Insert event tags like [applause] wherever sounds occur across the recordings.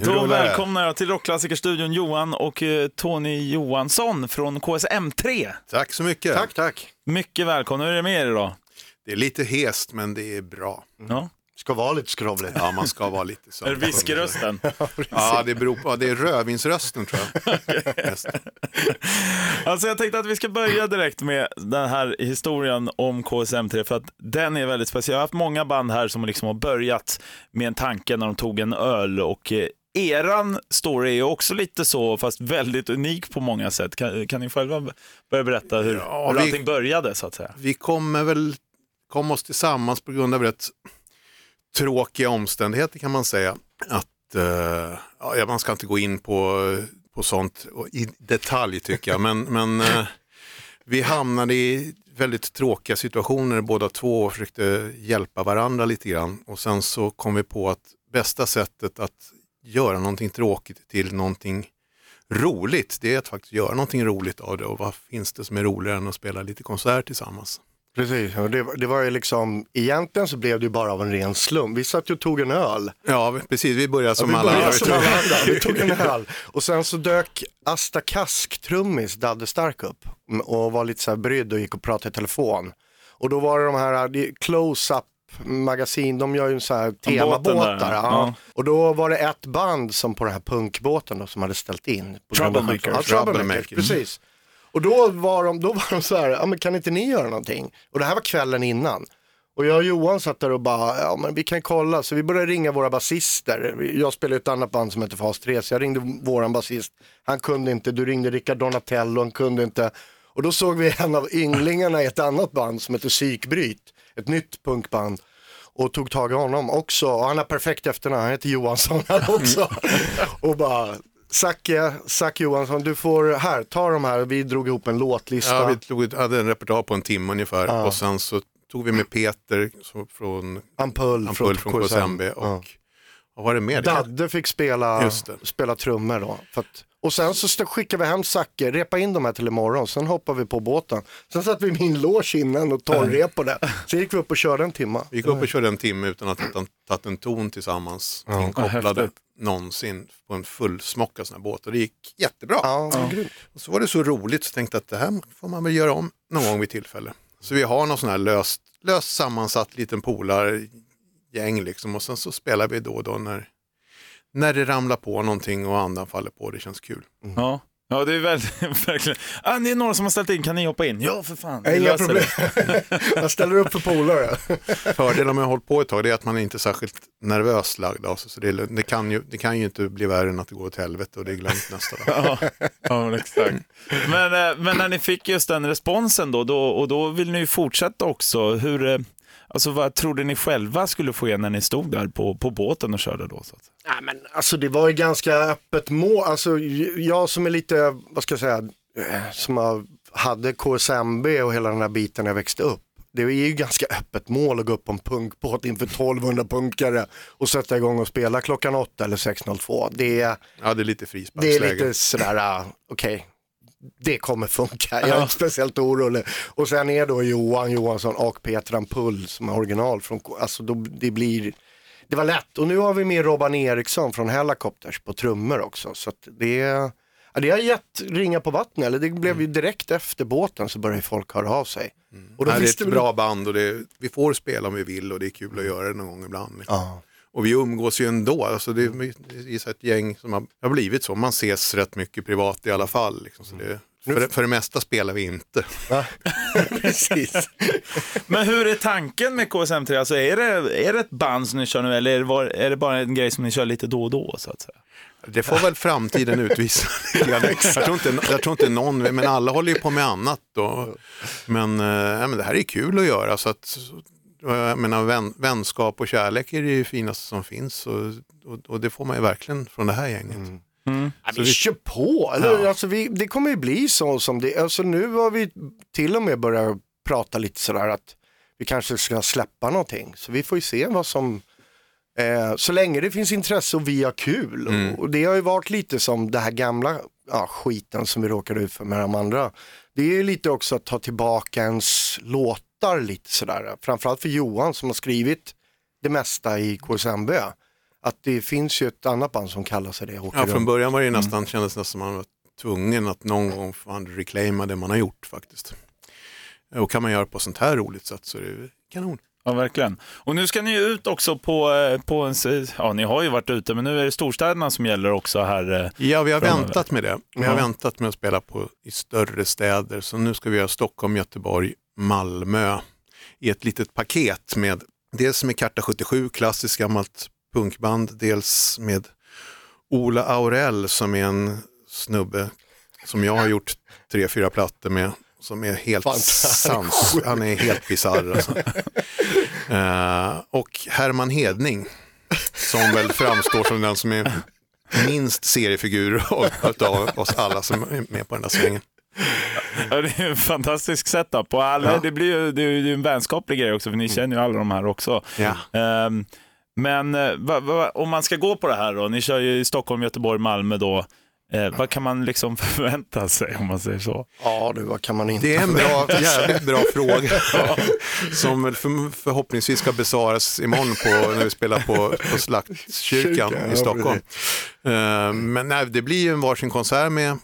Då välkomnar jag till Rockklassikerstudion Johan och eh, Tony Johansson från KSM3. Tack så mycket. Tack, tack. Mycket välkomna. Hur är det med er idag? Det är lite hest men det är bra. Ja. Ska vara lite skrovligt. Ja, man ska vara lite så. Är det whisky-rösten? [laughs] Ja, det beror på. Det är rödvinsrösten tror jag. [laughs] Alltså jag tänkte att vi ska börja direkt med den här historien om KSM3 för att den är väldigt speciell. Jag har haft många band här som liksom har börjat med en tanke när de tog en öl och eh, eran story är också lite så, fast väldigt unik på många sätt. Kan, kan ni själva börja berätta hur, Ja, hur vi- allting började så att säga? Vi kommer väl kom oss tillsammans på grund av rätt tråkiga omständigheter kan man säga. Att, eh, ja, man ska inte gå in på, på sånt i detalj tycker jag, men, men eh, vi hamnade i väldigt tråkiga situationer båda två och försökte hjälpa varandra lite grann. Och sen så kom vi på att bästa sättet att göra någonting tråkigt till någonting roligt, det är att faktiskt göra någonting roligt av det. Och vad finns det som är roligare än att spela lite konsert tillsammans? Precis, och det, det var ju liksom, egentligen så blev det ju bara av en ren slump. Vi satt ju och tog en öl. Ja, precis. Vi börjar som vi alla började andra. som alla andra. Vi tog en öl. Och sen så dök Asta Kask, trummis, Dadde Stark upp och var lite så här brydd och gick och pratade i telefon. Och då var det de här, är close-up magasin, de gör ju så här temabåtar. Ja. ja. Och då var det ett band som på den här punkbåten då, som hade ställt in. på Troublemakers. Ja, Troublemakers, Troublemakers. precis. Och då var de, då var de så här, ja men kan inte ni göra någonting? Och det här var kvällen innan. Och jag och Johan satt där och bara, ja men vi kan kolla. Så vi började ringa våra basister. Jag spelade i ett annat band som heter Fas 3, så jag ringde våran basist. Han kunde inte, du ringde Rickard Donatello, han kunde inte. Och då såg vi en av ynglingarna i ett annat band som heter Psykbryt, ett nytt punkband. Och tog tag i honom också, och han har perfekt efternamn, han heter Johansson han också. och bara, Zacke, Zack Johansson, du får, här, ta de här, vi drog ihop en låtlista. Ja, vi tog, hade en repertoar på en timme ungefär och sen så tog vi med Peter från Ampull, Ampull från KSMB och Ja. vad var det mer? Dadde fick spela, spela trummor då. För att, och sen så skickade vi hem Zacke, repa in de här till imorgon, sen hoppade vi på båten. Sen satt vi i min loge innan och torrrepade. Sen gick vi upp och körde en timme. Vi gick upp och körde en timme utan att ha tagit en ton tillsammans, inkopplade häftigt. någonsin på en fullsmockad sån här båt och det gick jättebra. Ja, grymt. Och så var det så roligt så tänkte jag att det här får man väl göra om någon gång vid tillfälle. Så vi har någon sån här löst, löst sammansatt liten polargäng liksom och sen så spelar vi då och då när, när det ramlar på någonting och andan faller på det känns kul. Ja. Ja, det är väldigt, [laughs] verkligen. Ah, det är några som har ställt in, kan ni hoppa in? Ja, för fan. Inga problem. [laughs] Jag ställer upp för polare. [laughs] Fördelen med att ha hållit på ett tag är att man är inte särskilt nervös lagd av sig. Så det, är- det, kan ju, det kan ju inte bli värre än att det går åt helvete och det är glömt nästa dag. Ja, ja men exakt. Men, eh, men när ni fick just den responsen då, då och då vill ni ju fortsätta också. Hur, eh, alltså, vad trodde ni själva skulle få er när ni stod där på, på båten och körde då? Så? Nej, men alltså det var ju ganska öppet mål. Alltså jag som är lite, vad ska jag säga, eh, som har, hade KSMB och hela den här biten när jag växte upp. Det är ju ganska öppet mål att gå upp på en punkbåt inför 1200 punkare och sätta igång och spela klockan 8 eller 6.02. Det är, Ja, det är lite det är frisparksläge. lite sådär, ah, okej, det kommer funka. Jag är inte speciellt orolig. Och sen är då Johan Johansson och Peter Ampull som är original från, alltså då, det blir, det var lätt. Och nu har vi med Robban Eriksson från Helicopters på trummor också. Så det, ja, det har gett ringa på vattnet, eller det blev ju direkt efter båten så började folk höra av sig. Och då Nej, det är ett vi- bra band och det, vi får spela om vi vill och det är kul att göra det någon gång ibland. Ja. Och vi umgås ju ändå, alltså det, är- ett gäng som har, har blivit så, man ses rätt mycket privat i alla fall. Liksom. Så det, för, för det mesta spelar vi inte. [laughs] [laughs] Precis. Men hur är tanken med KSM3? Alltså, är, det, är det ett band som ni kör nu eller är det, var, är det bara en grej som ni kör lite då och då? Så att säga? Det får väl framtiden utvisa. [laughs] jag, tror inte, jag tror inte någon, men alla håller ju på med annat. Då. Men, eh, men det här är kul att göra. Så att, jag menar, vän, vänskap och kärlek är det ju finaste som finns. Och, och, och det får man ju verkligen från det här gänget. Ja, vi kör på, eller? Alltså, vi, det kommer ju bli så som det alltså, Nu har vi till och med börjat prata lite sådär att vi kanske ska släppa någonting. Så vi får ju se vad som, eh, så länge det finns intresse och vi har kul. Och, och det har ju varit lite som det här gamla ja, skiten som vi råkade ut för med de andra. Det är ju lite också att ta tillbaka ens låtar lite sådär. Framförallt för Johan som har skrivit det mesta i KSMB. att det finns ju ett annat band som kallar sig det. åker Ja, från början var det nästan, kändes nästan som man var tvungen att någon gång fan reclaima det man har gjort faktiskt. Och kan man göra på sånt här roligt sätt så är det kanon. Ja, verkligen. Och nu ska ni ut också på, eh, på en, ja ni har ju varit ute, men nu är det storstäderna som gäller också här. eh. Ja, vi har Framöver. väntat med det. Vi har Ja. väntat med att spela på, i större städer. Så nu ska vi göra Stockholm, Göteborg, Malmö i ett litet paket med dels med Karta 77, klassiskt gammalt punkband, dels med Ola Aurell som är en snubbe som jag har gjort tre, fyra plattor med. Som är helt sans, han är helt bisarr. Alltså. Eh, och Herman Hedning som väl framstår som den som är minst seriefigur av, [laughs] av oss alla som är med på den där svängen. Ja, det är en fantastisk setup och alla, Ja. det blir ju det är ju en vänskaplig grej också, för ni känner ju alla de här också. Ja. Ehm, men eh, va, va, om man ska gå på det här då, ni kör ju i Stockholm, Göteborg, Malmö då. Eh, vad kan man liksom [laughs] förvänta sig om man säger så? Ja du, vad kan man inte Det är en bra, jävligt bra [laughs] fråga som för, förhoppningsvis ska besvaras imorgon på, när vi spelar på, på Slaktkyrkan Kyrkan, i ja, Stockholm. Eh, men nej, det blir ju en varsin konsert med,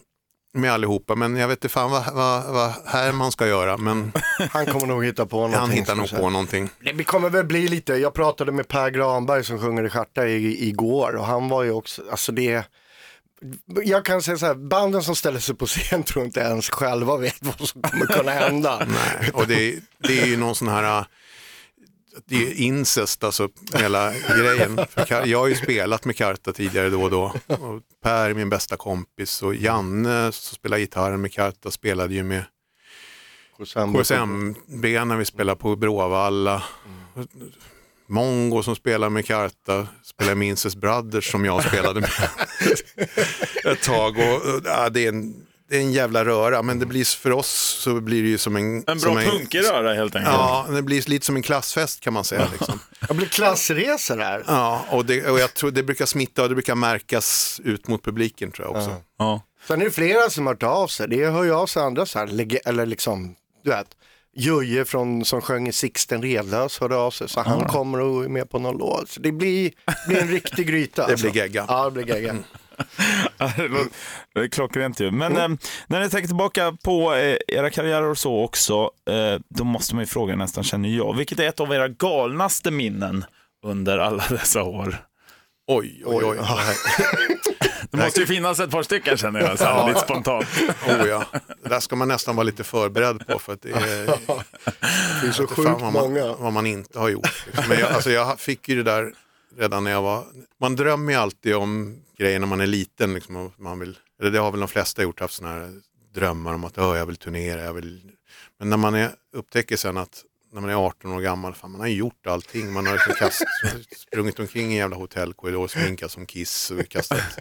med allihopa, men jag vet inte fan vad, vad, vad Herman ska göra, men [laughs] Han kommer nog hitta på [laughs] någonting. han hittar nog på någonting. Det vi kommer väl bli lite, jag pratade med Per Granberg som sjunger i Stjärta i- igår och han var ju också, alltså det jag kan säga så här, banden som ställer sig på scen [laughs] tror inte ens själva vet vad som kommer kunna hända. Nej, och det, det är ju någon sån här, äh, det är incest alltså, hela grejen. Jag har ju spelat med Karta tidigare då och då. Och per är min bästa kompis och Janne som spelar gitarr med Karta spelade ju med KSMB när vi spelade på Bråvalla. Mongo som spelar med Karta spelar med Incest Brothers som jag spelade med [laughs] ett tag. Och, och, ja, det, är en, det är en jävla röra, men det blir för oss så blir det ju som en... En som bra punkig röra helt enkelt. Ja, det blir lite som en klassfest kan man säga. Liksom. [laughs] Det blir klassresor där. Ja, och, det, och jag tror det brukar smitta och det brukar märkas ut mot publiken tror jag också. Ja. Sen är det flera som har hört av sig, det hör ju av sig andra så här, eller liksom, du vet, Juje från, som sjöng i Sixten Redlös hörde av sig, så han kommer och är med på någon låt. Så det blir, blir en riktig gryta. Det alltså. blir gegga. Ja, det blir gegga. [clears throat] [laughs] det är klockrent ju. Men eh, när ni tänker tillbaka på eh, era karriärer och så också, eh, då måste man ju fråga nästan, känner jag, vilket är ett av era galnaste minnen under alla dessa år? Oj, oj, oj. [laughs] Det måste ju finnas ett par stycken känner jag, så här, lite spontant. [laughs] Oh, ja. Det där ska man nästan vara lite förberedd på för att det är, Det är så sjukt vad, många. man, vad man inte har gjort. Men jag, alltså jag fick ju det där redan när jag var, man drömmer ju alltid om grejer när man är liten. Liksom, man vill, eller det har väl de flesta gjort, haft sådana här drömmar om att "Åh, jag vill turnera. Jag vill... Men när man är, upptäcker sen att när man är 18 år gammal, fan, man har gjort allting. Man har liksom kast, [laughs] sprungit omkring i en jävla hotellkorridor, sminkat som Kiss och kastat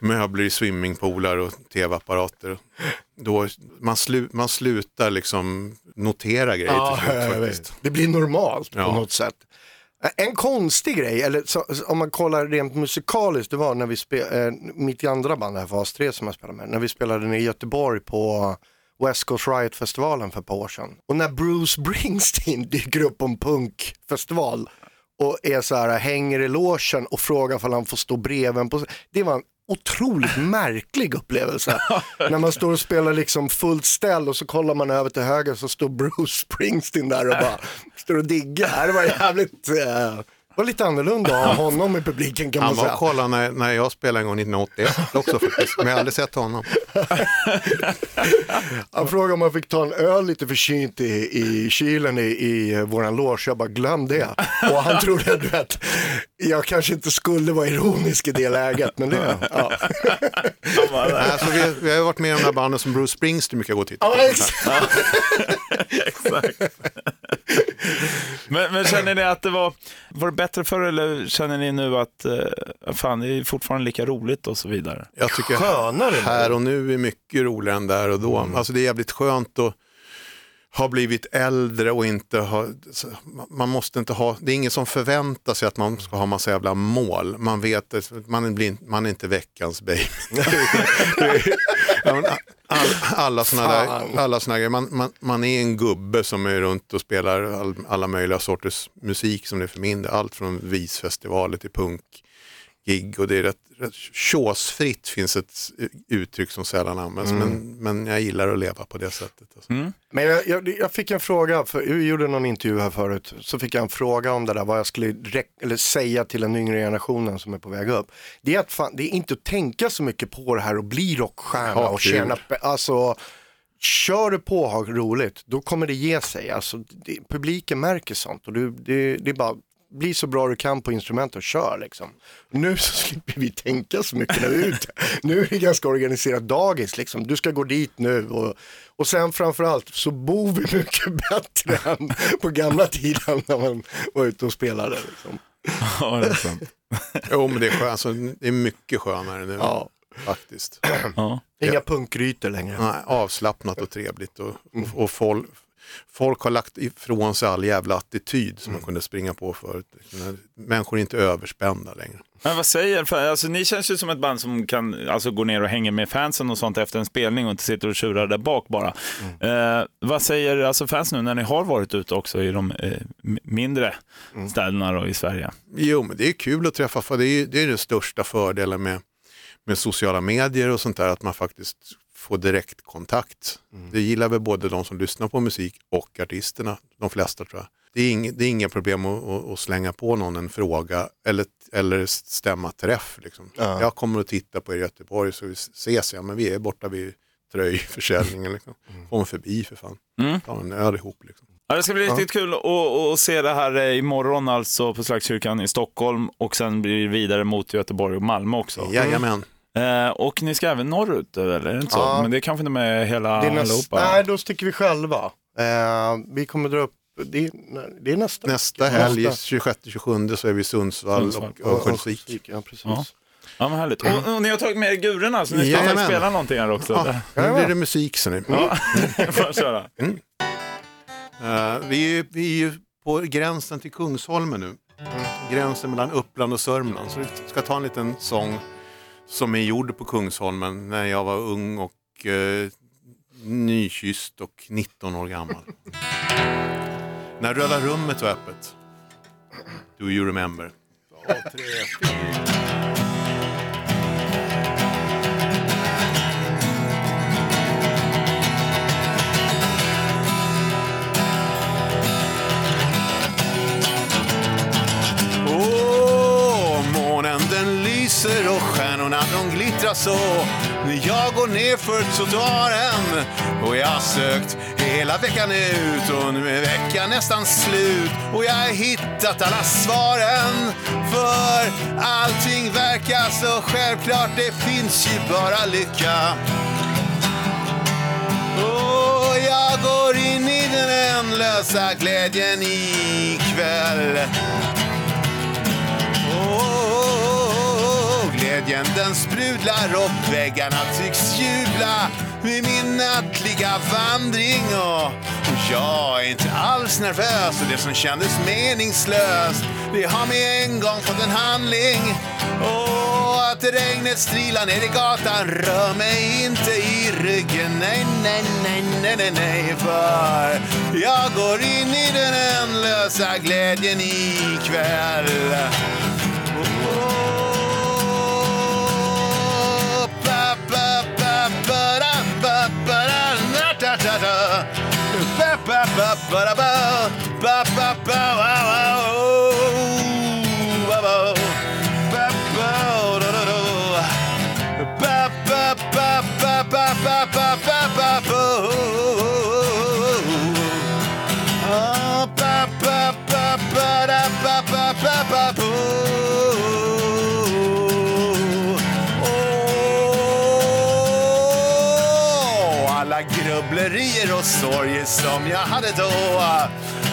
möbler i swimmingpoolar och tv-apparater. Då, man, slu, man slutar liksom notera grejer Ja, till slut. Det blir normalt på Ja. något sätt. Eh, en konstig grej, eller så, om man kollar rent musikaliskt, det var när vi spelade, eh, mitt andra band här, Fas 3 som jag spelade med, när vi spelade nere i Göteborg på West Coast Riot-festivalen för ett par år sedan. Och när Bruce [laughs] Springsteen dyker upp på en punkfestival och är så här, hänger i logen och frågar om han får stå bredvid en på Det var en otroligt [laughs] märklig upplevelse. När man står och spelar liksom fullt ställ och så kollar man över till höger så står Bruce Springsteen där och bara står och diggar. Det var jävligt, eh, var lite annorlunda att ha honom i publiken kan man Han var och säga. kollade när, när jag spelade en gång 1981 också faktiskt, men jag har aldrig sett honom. [laughs] Han frågade om man fick ta en öl lite försynt i, i kylen i, i våran loge. Jag bara glöm det. Och han trodde du vet, jag kanske inte skulle vara ironisk i det läget. Men det, ja. Alltså, [laughs] vi, vi har ju varit med i de här banden som Bruce Springsteen brukar gå och titta på. Ja, exakt. [laughs] Exakt. [laughs] men, men känner ni att det var, var det bättre förr eller känner ni nu att eh, fan, det är fortfarande lika roligt och så vidare? Jag tycker Skönare här och nu är mycket roligare än där och då. Alltså det är jävligt skönt att ha blivit äldre och inte ha, man måste inte ha, det är ingen som förväntar sig att man ska ha massa jävla mål. Man vet man, blir, man är inte veckans baby. [laughs] All, alla sådana där, alla såna grejer. Man, man, man är en gubbe som är runt och spelar all, alla möjliga sorters musik som det är för min del. Allt från visfestivaler till punk. Gig och det är rätt, rätt tjåsfritt finns ett uttryck som sällan används men, men jag gillar att leva på det sättet. Alltså. Mm. Men jag, jag, jag fick en fråga, för vi gjorde någon intervju här förut, så fick jag en fråga om det där, vad jag skulle eller säga till den yngre generationen som är på väg upp. Det är, att fan, det är inte att tänka så mycket på det här och bli rockstjärna Ja, och tjäna, alltså kör du på och har roligt, då kommer det ge sig. Alltså, det, publiken märker sånt och du, det, det är bara bli så bra du kan på instrument och kör liksom. Nu så slipper vi tänka så mycket när vi är ute. Nu är det ganska organiserat dagis liksom. Du ska gå dit nu och, och sen framförallt så bor vi mycket [laughs] bättre än på gamla tiden när man var ute och spelade. Liksom. Ja, det är sant. Jo men det är, skön, alltså, det är mycket skönare nu Ja. faktiskt. Ja. Inga punkgrytor längre. Nej, avslappnat och trevligt och, och, och folk, folk har lagt ifrån sig all jävla attityd som man kunde springa på förut. Människor är inte överspända längre. Men vad säger, alltså, ni känns ju som ett band som kan alltså, gå ner och hänga med fansen och sånt efter en spelning och inte sitter och tjurar där bak bara. Eh, vad säger alltså, fans nu när ni har varit ute också i de eh, mindre städerna då, i Sverige? Jo men det är kul att träffa, för det är, det är den största fördelen med, med sociala medier och sånt där, att man faktiskt får direktkontakt. Det gillar väl både de som lyssnar på musik och artisterna, de flesta tror jag. Det är, ing, det är inga problem att, att, att slänga på någon en fråga eller, eller stämma träff. Liksom. Ja. Jag kommer att titta på er i Göteborg så vi ses, ja, men vi är borta vid tröjförsäljningen. Liksom. [laughs] Kom förbi för fan, Mm. ta en öl ihop. Liksom. Ja, det ska bli riktigt kul att, att se det här eh, imorgon alltså på Slagskyrkan i Stockholm och sen blir det vidare mot Göteborg och Malmö också. Jajamän. Eh, och ni ska även norrut, eller? Är det inte så? Ja. Men det är kanske inte med hela Det är näst, allihopa? nej, då sticker vi själva. Eh, vi kommer dra upp, det är, det är nästa. Nästa helg, 26-27 så är vi i Sundsvall, Sundsvall. och Örnsköldsvik. Ja, precis. Ja. Ja, men härligt. Och, och ni har tagit med er gurorna, så ni ska Jajamän. faktiskt spela någonting här också. Ja, nu blir det musik så nu. Ja, [laughs] får jag köra. Eh, vi, är, vi är ju på gränsen till Kungsholmen nu. Gränsen mellan Uppland och Sörmland. Så vi ska ta en liten sång som är gjord på Kungsholmen när jag var ung och eh, nykysst och 19 år gammal. när Röda rummet var öppet. Do you remember? Ja, tre, fyra. De så. När jag går ner för trottoaren och jag har sökt hela veckan ut och nu är veckan nästan slut och jag har hittat alla svaren. För allting verkar så självklart, det finns ju bara lycka. Och jag går in i den ändlösa glädjen ikväll. Åh, glädjen den sprudlar och väggarna tycks jubla. Vid min nattliga vandring och, och jag är inte alls nervös och det som kändes meningslöst det har med en gång fått en handling. Och att regnet strilar ner i gatan rör mig inte i ryggen. Nej, nej, nej, nej, nej, nej för jag går in i den ändlösa glädjen ikväll. matter. Ba, ba, ba, ba, da, ba, ba, ba, ba, ba, ba, ba, ba, ba, sorger som jag hade då.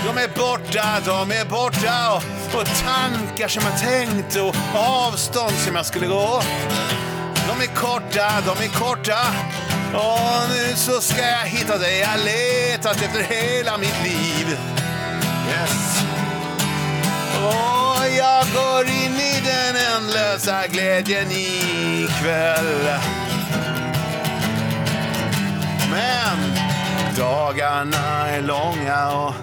De är borta, de är borta och, och tankar som jag tänkt och avstånd som jag skulle gå. De är korta, de är korta. Och nu så ska jag hitta dig. Jag letat efter hela mitt liv. Yes. Och jag går in i den ändlösa glädjen ikväll. Men dagarna är långa och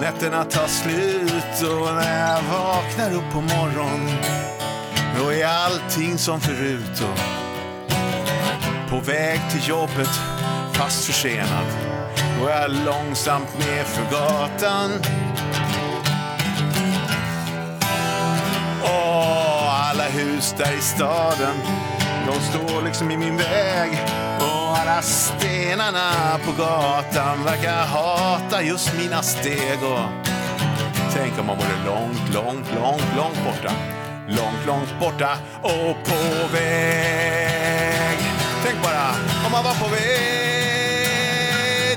nätterna tar slut och när jag vaknar upp på morgonen Då är allting som förut och på väg till jobbet fast försenad. Går jag långsamt ner för gatan. Åh, alla hus där i staden, de står liksom i min väg. Alla stenarna på gatan verkar hata just mina steg. Och tänk om man vore långt, långt, långt, långt borta. Långt, långt borta och på väg. Tänk bara om man var på väg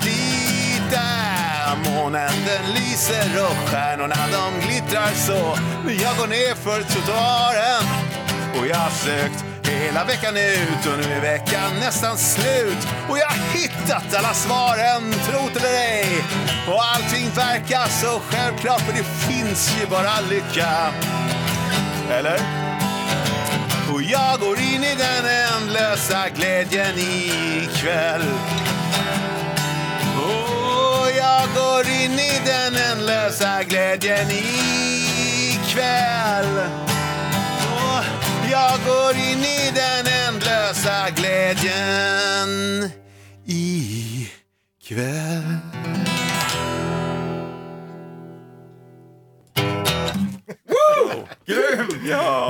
dit där månen den lyser och stjärnorna de glittrar så. Jag går ner för trottoaren och jag har sökt hela veckan ut och nu är veckan nästan slut och jag har hittat alla svaren, tro eller ej. Och allting verkar så självklart för det finns ju bara lycka. Eller? Och jag går in i den ändlösa glädjen ikväll. Och jag går in i den ändlösa glädjen ikväll. Jag går in i den ändlösa glädjen ikväll.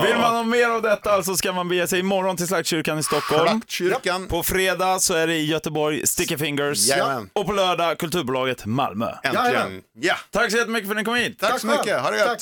Vill man ha mer av detta så ska man bege sig imorgon till Slaktkyrkan i Stockholm. Slaktkyrkan. På fredag så är det i Göteborg Sticky Fingers. Jajamän. Och på lördag Kulturbolaget Malmö. Äntligen. Ja, Tack så jättemycket för att ni kom hit. tack så mycket. Ha det gött. Tack.